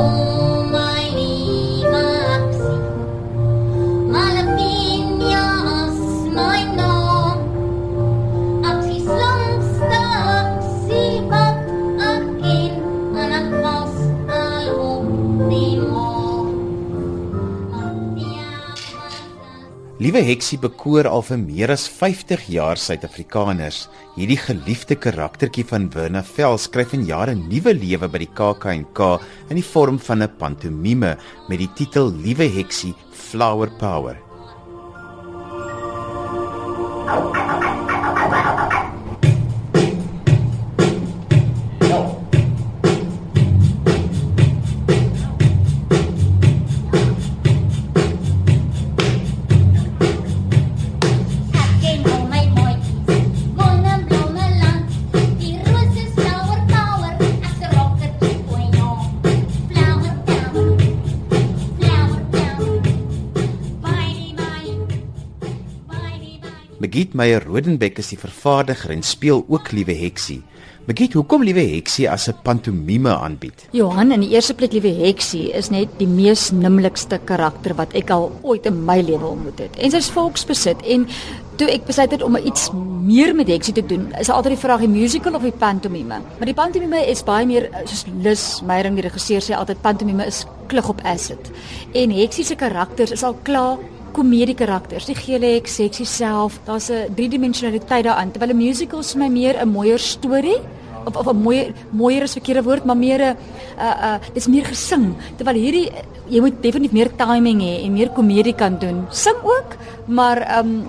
Kom Liewe Heksie bekoor al vir meer as 50 jaar Suid-Afrikaners. Hierdie geliefde karaktertjie van Werner Vel skryf in jare nuwe lewe by die KAK&K in die vorm van 'n pantomime met die titel Liewe Heksie Flower Power. Ek Magiet Meyer Rodenbeck is die vervaardiger en speel ook Liewe Heksie. Magiet, hoekom Liewe Heksie as 'n pantomime aanbied? Johan in die eerste plek liewe Heksie is net die mees nimmelikste karakter wat ek al ooit in my lewe ontmoet het. En sy's volksbesit en toe ek besluit het om iets meer met Heksie te doen, is altyd die vraag die musical of die pantomime. Maar die pantomime is baie meer eh, soos Lis Meyering die regisseur sê altyd pantomime is klug op acid. En Heksie se karakters is al klaar komedie karakters. Die gele heks, Heksie self, daar's 'n driedimensionaliteit daaraan. Terwyl 'n musical vir my meer 'n mooier storie of of 'n mooi mooier is verkeerde woord, maar meer 'n uh uh dis meer gesing. Terwyl hierdie jy moet definitief meer timing hê en meer komedie kan doen. Sing ook, maar um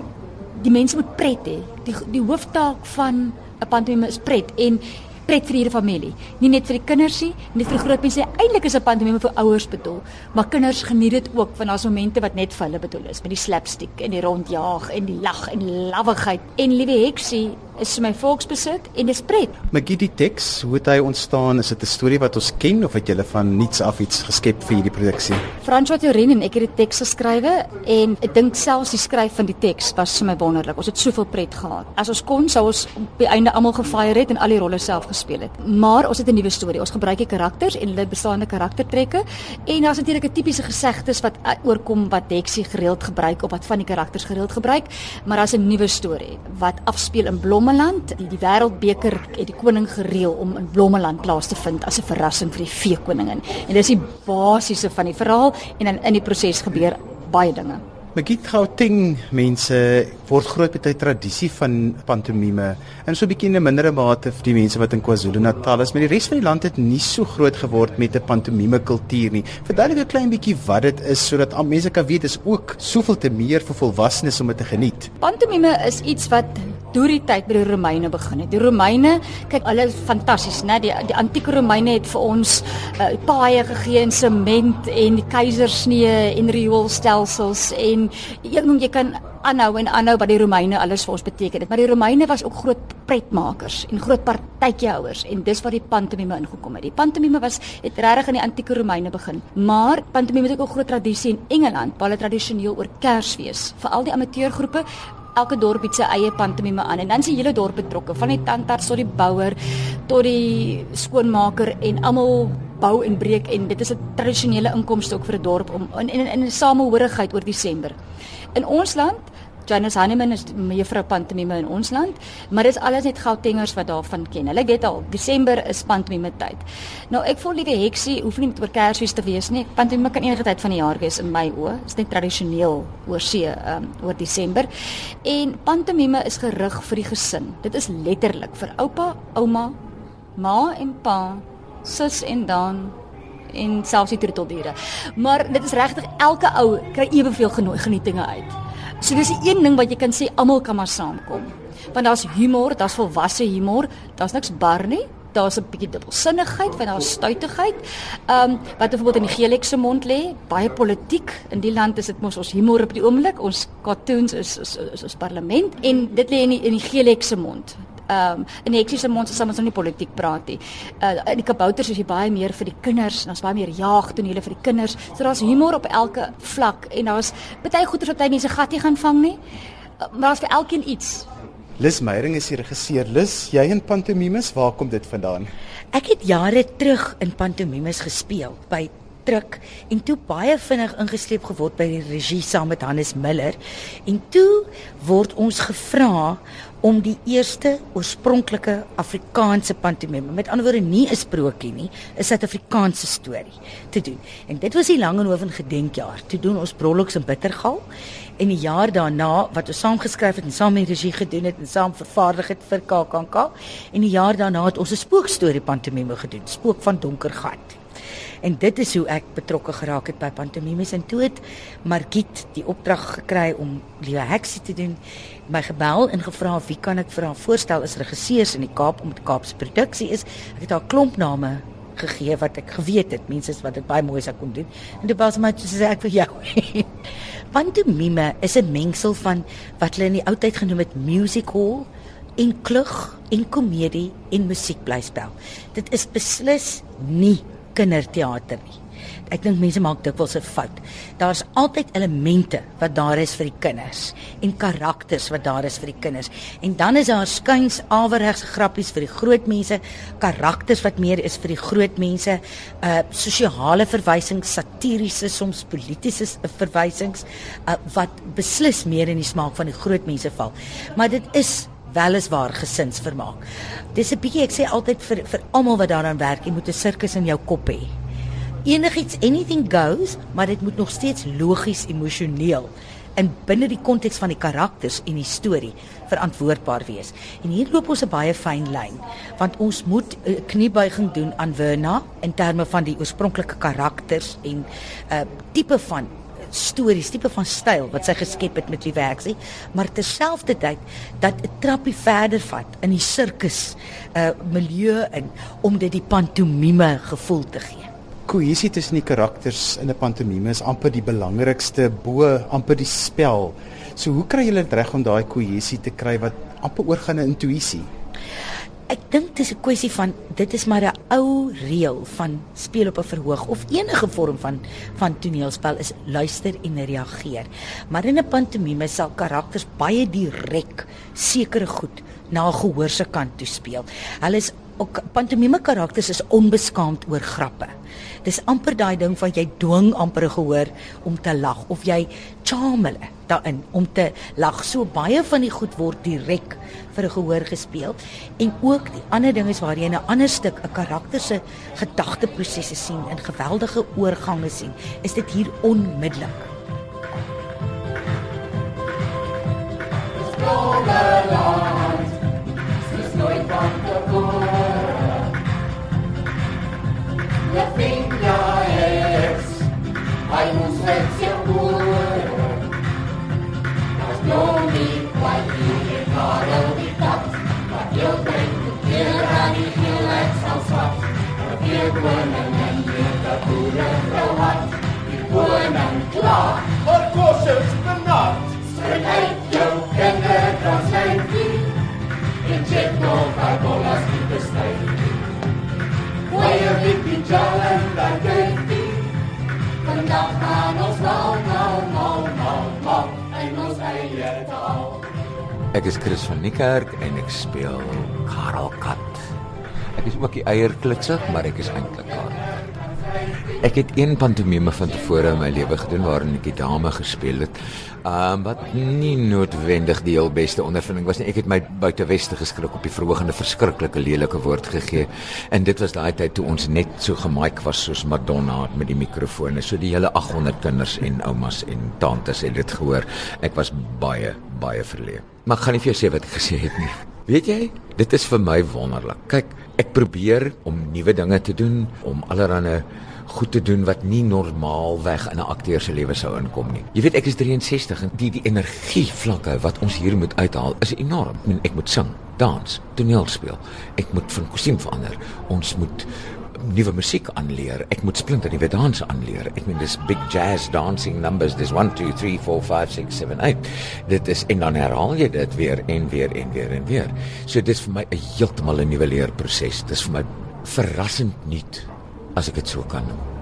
die mense moet pret hê. Die die hooftaak van 'n pantomime is pret en pret vir die hele familie. Nie net vir die kinders nie, nie vir groot mense nie. Eintlik is 'n pantomime vir ouers bedoel, maar kinders geniet dit ook want daar's momente wat net vir hulle bedoel is met die slapstick en die rondjaag en die lag en lawwigheid. En liewe Heksie is my volksbesit en dis pret. Magiet die teks, hoe het hy ontstaan? Is dit 'n storie wat ons ken of het jy van niets af iets geskep vir hierdie produksie? François Turin en ek het die teks geskrywe en ek dink selfs die skryf van die teks was vir my wonderlik. Ons het soveel pret gehad. As ons kon, sou ons op die einde almal gefire het en al die rolle self gespeel het. Maar ons het 'n nuwe storie. Ons gebruik die karakters en hulle bestaande karaktertrekke en daar's natuurlik 'n tipiese gesegdes wat uh, oorkom wat Dexie gereeld gebruik of wat van die karakters gereeld gebruik, maar daar's 'n nuwe storie wat afspeel in Blommeland. Die, die Wêreldbeker het die koning gereël om in Blommeland plaas te vind as 'n verrassing vir die veekoningin. En dis die basiese van die verhaal en dan in die proses gebeur baie dinge. Magiet Gauteng mense word groot met 'n tradisie van pantomime en so 'n bietjie in 'n mindere mate vir die mense wat in KwaZulu-Natal is, maar die res van die land het nie so groot geword met 'n pantomime kultuur nie. Verduidelik 'n klein bietjie wat dit is sodat mense kan weet dis ook soveel te meer vir volwassenes om dit te geniet. Pantomime is iets wat deur die tyd by die Romeine begin het. Die Romeine, kyk, hulle is fantasties, né? Die die antieke Romeine het vir ons uh, paaie gegee en sement en die keisersnee en rioolstelsels en ek noem jy kan aanhou en aanhou wat die Romeine alles vir ons beteken het. Maar die Romeine was ook groot pretmakers en groot partytjiehouers en dis waar die pantomime ingekom het. Die pantomime was het regtig in die antieke Romeine begin. Maar pantomime het ook 'n groot tradisie in Engeland, waar hulle tradisioneel oor Kersfees, veral die amateurgroepe elke dorp het sy eie pantomime aan en dan is die hele dorp betrokke van die tandarts tot die bouer tot die skoonmaker en almal bou en breek en dit is 'n tradisionele inkomste ook vir 'n dorp om in in, in 'n samehorigheid oor Desember. In ons land Janice Hanneman is mevrou pantomime in ons land, maar dis alles net Gautengers wat daarvan ken. Hulle weet al, Desember is pantomime tyd. Nou ek voel liewe Heksie hoef nie oor Kersfees te wees nie. Pantomime kan enige tyd van die jaar wees in my oë. Dit is net tradisioneel oor see, um, oor Desember. En pantomime is gerig vir die gesin. Dit is letterlik vir oupa, ouma, ma en pa, sus en dan en selfs die troeteldiere. Maar dit is regtig elke ou kry eweveel genooi genietinge uit. So dis een ding wat jy kan sê almal kan maar saamkom. Want daar's humor, daar's volwasse humor, daar's niks bar nie. Daar's 'n bietjie dubbelsinnigheid, want daar's stuitigheid. Ehm um, wat byvoorbeeld in die Gelek se mond lê, baie politiek. In die land is dit mos ons humor op die oomblik. Ons cartoons is is is ons parlement en dit lê in die, in die Gelek se mond. Ehm um, in die Heksie se mond sal ons nou nie politiek praat nie. Uh in die kabouters is jy baie meer vir die kinders, daar's baie meer jaagtonele vir die kinders. So daar's humor op elke vlak en daar's baie goeie wat jy mense gat nie gaan vang nie. Uh, maar daar's vir elkeen iets. Lis Meyering is die regisseur. Lis, jy in pantomimes, waar kom dit vandaan? Ek het jare terug in pantomimes gespeel by druk en toe baie vinnig ingesleep geword by die regie saam met Hannes Miller. En toe word ons gevra om die eerste oorspronklike Afrikaanse pantomime, met ander woorde nie 'n sprokie nie, 'n Suid-Afrikaanse storie te doen. En dit was die Langehoven gedenkjaar. Toe doen ons Brolloks in Bittergal en die jaar daarna wat ons saam geskryf het en saam met regie gedoen het en saam vervaardig het vir KAKNK en die jaar daarna het ons 'n spookstorie pantomime gedoen, Spook van Donker Gat. En dit is hoe ek betrokke geraak het by pantomimes en toe het Margit die opdrag gekry om Liewe Heksie te doen. My gebel en gevra wie kan ek vir haar voorstel as regisseurs in die Kaap om dit Kaapse produksie is. Ek het haar klomp name gegee wat ek geweet het mense wat dit baie mooi sou kon doen. En dit was my soos ek vir jou. Pantomime is 'n mengsel van wat hulle in die ou tyd genoem het music hall en klug en komedie en musiekblyspel. Dit is beslis nie kinderteater nie. Ek dink mense maak dikwels 'n fout. Daar's altyd elemente wat daar is vir die kinders en karakters wat daar is vir die kinders. En dan is daar skuins awerregse grappies vir die groot mense, karakters wat meer is vir die groot mense, uh sosiale verwysings, satiriese, soms politiese verwysings uh wat beslis meer in die smaak van die groot mense val. Maar dit is weliswaar gesinsvermaak. Dis 'n bietjie ek sê altyd vir vir almal wat daaraan werk, jy moet 'n sirkus in jou kop hê enigiets anything goes, maar dit moet nog steeds logies emosioneel en binne die konteks van die karakters en die storie verantwoordbaar wees. En hier loop ons 'n baie fyn lyn, want ons moet 'n kniebuiging doen aan Werna in terme van die oorspronklike karakters en 'n uh, tipe van stories, tipe van styl wat sy geskep het met die werksie, maar terselfdertyd dat 'n trappie verder vat in die sirkus uh milieu in om dit die pantomime gevoel te gee kohesie tussen die karakters in 'n pantomime is amper die belangrikste bo amper die spel. So hoe kry julle dit reg om daai kohesie te kry wat amper oorgaan in intuïsie? Ek dink dit is 'n kwessie van dit is maar 'n ou reël van speel op 'n verhoog of enige vorm van van toneelspel is luister en reageer. Maar in 'n pantomime sal karakters baie direk sekere goed na gehoor se kant toe speel. Hulle is ook pantomime karakters is onbeskaamd oor grappe. Dis amper daai ding van jy dwing amper gehoor om te lag of jy charm hulle daarin om te lag. So baie van die goed word direk vir 'n gehoor gespeel en ook die ander ding is waar jy 'n ander stuk 'n karakter se gedagteprosesse sien en geweldige oorgange sien. Is dit hier onmiddellik? Stronger you're the food and the what. You would and claw. Of course it's the not. Straight out your kinder cross-line feet. Inject no carbonas to the state. Weer liep die daar. Vandag gaan ons nou nou nou nou nou en ons eie taal. Ek is Chris van Niekerk en ek speel Karel Kat. Ek is ook die eierklitsig, maar ek is eintlik Karel. Ek het een pantomime van tevore in my lewe gedoen waarin ek die dame gespeel het. Ehm um, wat nie noodwendig die heel beste ondervinding was nie. Ek het my buiteweste geskrik op die verhoogende verskriklike lelike woord gegee. En dit was daai tyd toe ons net so gemaak was soos Madonna met die mikrofone. So die hele 800 kinders en oumas en tantes het dit gehoor. Ek was baie baie verleë. Maar ek gaan nie vir jou sê wat ek gesê het nie. Weet jy, dit is vir my wonderlik. Kyk, ek probeer om nuwe dinge te doen, om allerlei goed te doen wat nie normaalweg in 'n akteur se lewe sou inkom nie. Jy weet ek is 63 en die die energie vlakke wat ons hier moet uithaal is enorm. Ek, ek moet sing, dans, toneel speel. Ek moet van kostuum verander. Ons moet nuwe musiek aanleer. Ek moet splinter nuwe danse aanleer. Ek meen dis big jazz dancing numbers. Dis 1 2 3 4 5 6 7 8. Dit is en dan herhaal jy dit weer en weer en weer en weer. So dis vir my 'n heeltemal 'n nuwe leerproses. Dis vir my verrassend nuut as ek dit so kan noem.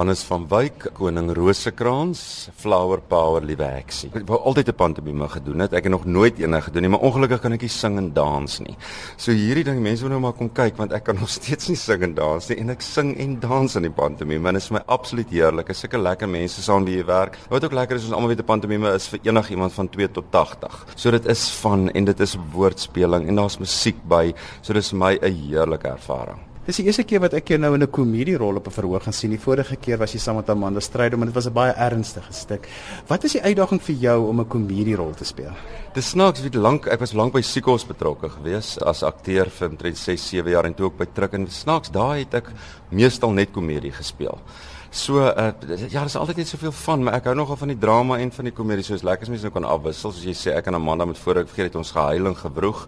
Hannes van Wyk, koning Rosekrans, Flower Power liewe eksie. Ek wou altyd 'n pantomime gedoen het. Ek het nog nooit een gedoen nie, maar ongelukkig kan ek nie sing en dans nie. So hierdie ding mense wil nou maar kom kyk want ek kan nog steeds nie sing en dans nie en ek sing en dans in die pantomime en dit is vir my absoluut heerlik. Ek sulke lekker mense saam wie jy werk. Wat ook lekker is ons almal weet 'n pantomime is vir enigiemand van 2 tot 80. So dit is van en dit is woordspeling en daar's musiek by. So dis vir my 'n heerlike ervaring. Dis die eerste keer wat ek jou nou in 'n komedierol op 'n verhoog gaan sien. Die vorige keer was jy saam met Amanda Strydom en dit was 'n baie ernstige stuk. Wat is die uitdaging vir jou om 'n komedierol te speel? Dis snaaks weet lank ek was lank by Siekos betrokke gewees as akteur vir omtrent 6, 7 jaar en toe ook by Truk en snaaks daai het ek meestal net komedie gespeel. So uh, ja, dis altyd net soveel van, maar ek hou nogal van die drama en van die komedie. So is lekker as mense nou kan afwissel. Soos jy sê, ek en Amanda met voor ek vergeet het ons gehuil en gebroeg.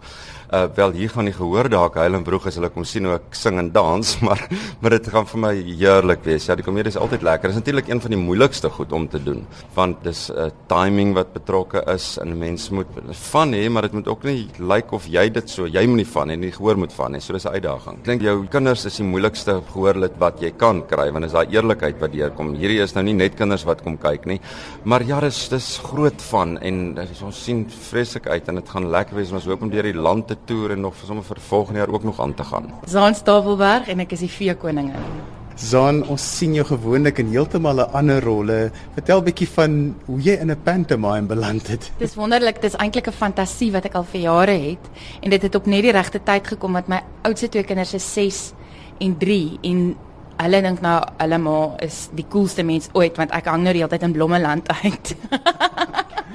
Uh wel hier gaan die gehoor daar huil en broeg as hulle kom sien hoe ek sing en dans, maar maar dit gaan vir my heerlik wees. Ja, die komedie is altyd lekker. Dit is natuurlik een van die moeilikste goed om te doen, want dis 'n uh, timing wat betrokke is en 'n mens moet van hê, maar dit moet ook nie lyk like of jy dit so, jy moet nie van nie, die gehoor moet van hê. So dis 'n uitdaging. Ek dink jou kinders is die moeilikste gehoorlid wat jy kan kry, want is daai eerlikheid wat deurkom. Hierdie is nou nie net kinders wat kom kyk nie, maar ja, dis dis groot van en ons sien vreeslik uit en dit gaan lekker wees. Ons hoop om deur die land te toer en nog vir sommer vir volgende jaar ook nog aan te gaan. Zaan Stapelberg en ek is die vee koningin. Zaan, ons sien jou gewoonlik in heeltemal 'n ander rolle. Vertel 'n bietjie van hoe jy in 'n pantomime beland het. Dis wonderlik, dis eintlik 'n fantasie wat ek al vir jare het en dit het op net die regte tyd gekom wat my oudste twee kinders is 6 en 3 en hulle dink nou hulle ma is die coolste mens ooit want ek hang nou die hele tyd in Blommeland uit.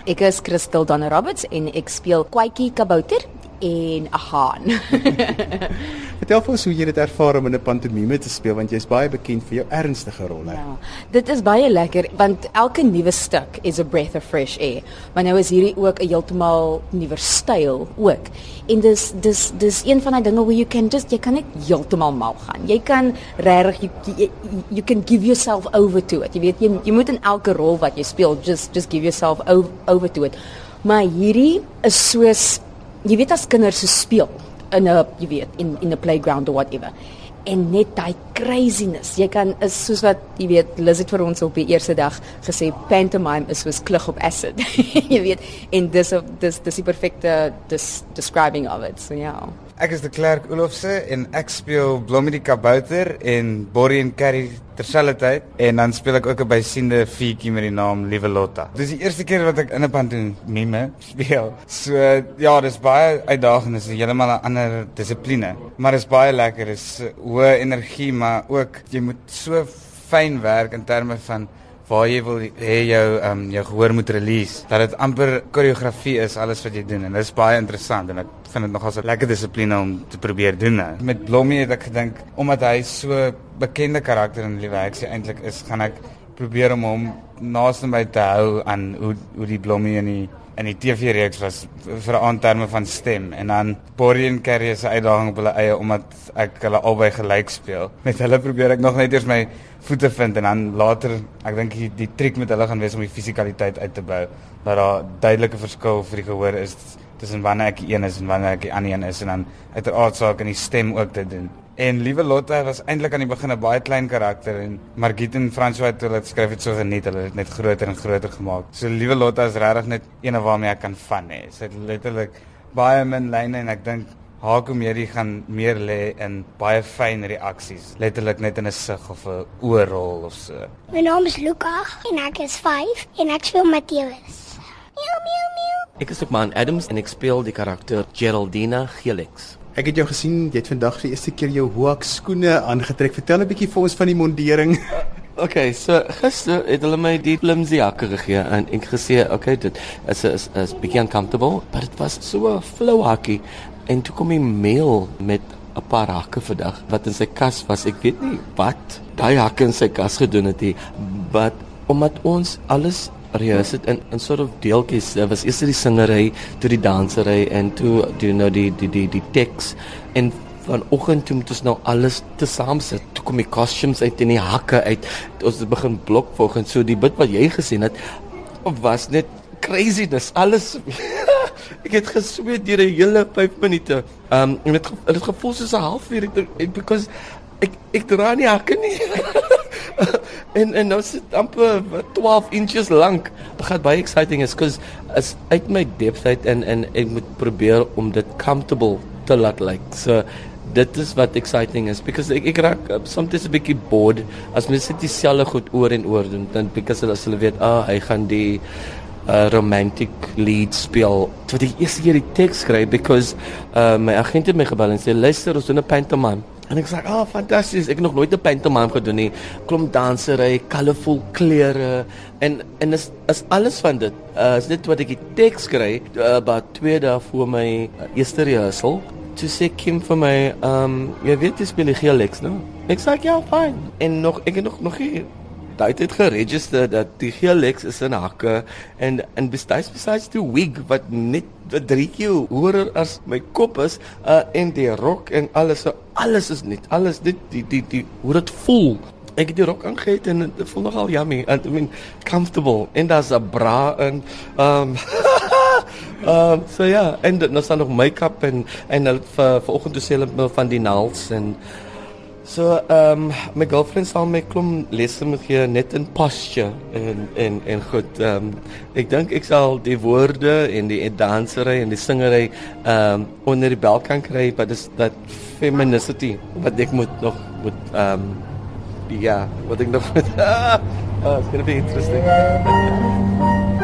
Ek is Christel Dan Roberts en ek speel Kwaitjie Kabouter en 'n haan. Vertel vir ons hoe jy dit ervaar om in 'n pantomime te speel want jy's baie bekend vir jou ernstige rolle. Ja, dit is baie lekker want elke nuwe stuk is a breath of fresh air. Maar nou is hierdie ook 'n heeltemal nuwe styl ook. En dis dis dis een van daai dinge where you can just jy kan net heeltemal mal gaan. Jy kan regtig you, you, you can give yourself over to it. Jy weet jy jy moet in elke rol wat jy speel just just give yourself over, over to it. Maar hierdie is soos jy weet as kinders so speel in 'n jy weet in in 'n playground or whatever en net daai craziness jy kan is soos wat jy weet Liz het vir ons op die eerste dag gesê pantomime is soos klug op acid jy weet en dis dis dis die perfekte dis describing of it so ja yeah. Ek is de Klerk Olofse en ek speel Blommie die Kabouter en Borrie en Carrie terselfdertyd en dan speel ek ook 'n bysiende fietjie met die naam Liewe Lotta. Dis die eerste keer wat ek in 'n pantomime speel. So ja, dis baie uitdagend, dis heeltemal 'n ander dissipline, maar dis baie lekker, dis hoë energie, maar ook jy moet so fyn werk in terme van waar jy wil hê jou ehm um, jou gehoor moet release dat dit amper koreografie is alles wat jy doen en dit is baie interessant en ek vind dit nogals 'n lekker dissipline om te probeer doen. Nou. Met Blommie het ek gedink omdat hy so bekende karakter in Liewe ek sê eintlik is gaan ek probeer om hom naaste my te hou aan hoe hoe die Blommie in die in die TV-reeks was vir 'n aanterme van stem en dan Borrie en Carrie se uitdaging op hulle eie omdat ek hulle albei gelyk speel. Met hulle probeer ek nog net eers my voete vind en dan later ek dink die, die triek met hulle gaan wees om die fisikaliteit uit te bou dat daar duidelike verskil vir die gehoor is tussen wanneer ek een is en wanneer ek die ander een is en dan uiteraard saak in die stem ook te doen. En Liewe Lotte was eintlik aan die begin 'n baie klein karakter en Margit en François het hulle skryf dit so geniet, hulle het net groter en groter gemaak. So Liewe Lotte is regtig net een waarmee ek kan van hê. Sy het letterlik baie min lyne en ek dink haar komedie gaan meer lê in baie fyn reaksies, letterlik net in 'n sug of 'n oorrol of so. My naam is Luka en ek is 5 en ek speel Matteus. Miau miau miau. Ek is ook man Adams en ek speel die karakter Geraldina Gelix. Ek het jou gesien, jy het vandag vir die eerste keer jou hoek skoene aangetrek. Vertel 'n bietjie vir ons van die mondering. Okay, so gister het hulle my die flimsy jakke gegee en ek gesê, okay, dit is is is bietjie uncomfortable, but it was so 'n flow hakkie en toe kom 'n mail met 'n paar hakke vandag wat in sy kas was. Ek weet nie wat daai hakke in sy kas gedoen het nie, but omdat ons alles reus het in in soort of deeltjies. Daar was eers die singery, toe die dansery en toe doen nou die die die die teks en vanoggend toe moet ons nou alles tesame sit. Toe kom die costumes uit en die hakke uit. Ons het begin blok volgens so die bit wat jy gesien het was net craziness. Alles ek het gesweet deur 'n hele 5 minute. Um en dit het gevoel soos 'n halfuur because ek ek dra nie hakke nie. En en nou sit amper wat, 12 inches lank. Dit gaan baie exciting is cuz as uit my depth uit en en ek moet probeer om dit comfortable te laat lyk. Like. So dit is wat exciting is because ek ek raak uh, soms 'n bietjie bored as mens sit dieselfde goed oor en oor doen dan because as hulle weet ah hy gaan die uh, romantic lead speel. Toe die eerste keer die teks skryf because uh, my agent het my gebel en sê luister ons doen 'n pantomime. En ek sê, "Ah, oh, fantasties. Ek het nog nooit 'n pantomime gedoen nie. Klomp dansery, colorful klere en en is is alles van dit. Uh, is dit wat ek die teks skryf uh, about 2 dae voor my uh, eerste rehearsal. Toe sê Kim vir my, "Ehm, um, jy weet jy speel die Alex, no?" Ek sê, "Ja, fine." En nog ek het nog nog hier Daai het geregister dat die Helix is in hakke en en besides besides die wig wat net 3 keer hoër as my kop is uh, en die rok en alles so alles is net alles dit die die die hoe dit voel. Ek het die rok aangetree en dit voel nogal yummy and I mean comfortable. En daar's 'n bra en um um so ja yeah, en dan is daar nog make-up en en vir vanoggend toe sê hulle van die nails en So ehm um, my girlfriend sal my klom lesse moet gee net in posture en en en goed. Ehm um, ek dink ek sal die woorde en die dansery en die singery ehm um, onder die bel kan kry but dis dat femininity wat ek moet nog moet ehm um, ja wat ek nog moet uh, it's going to be interesting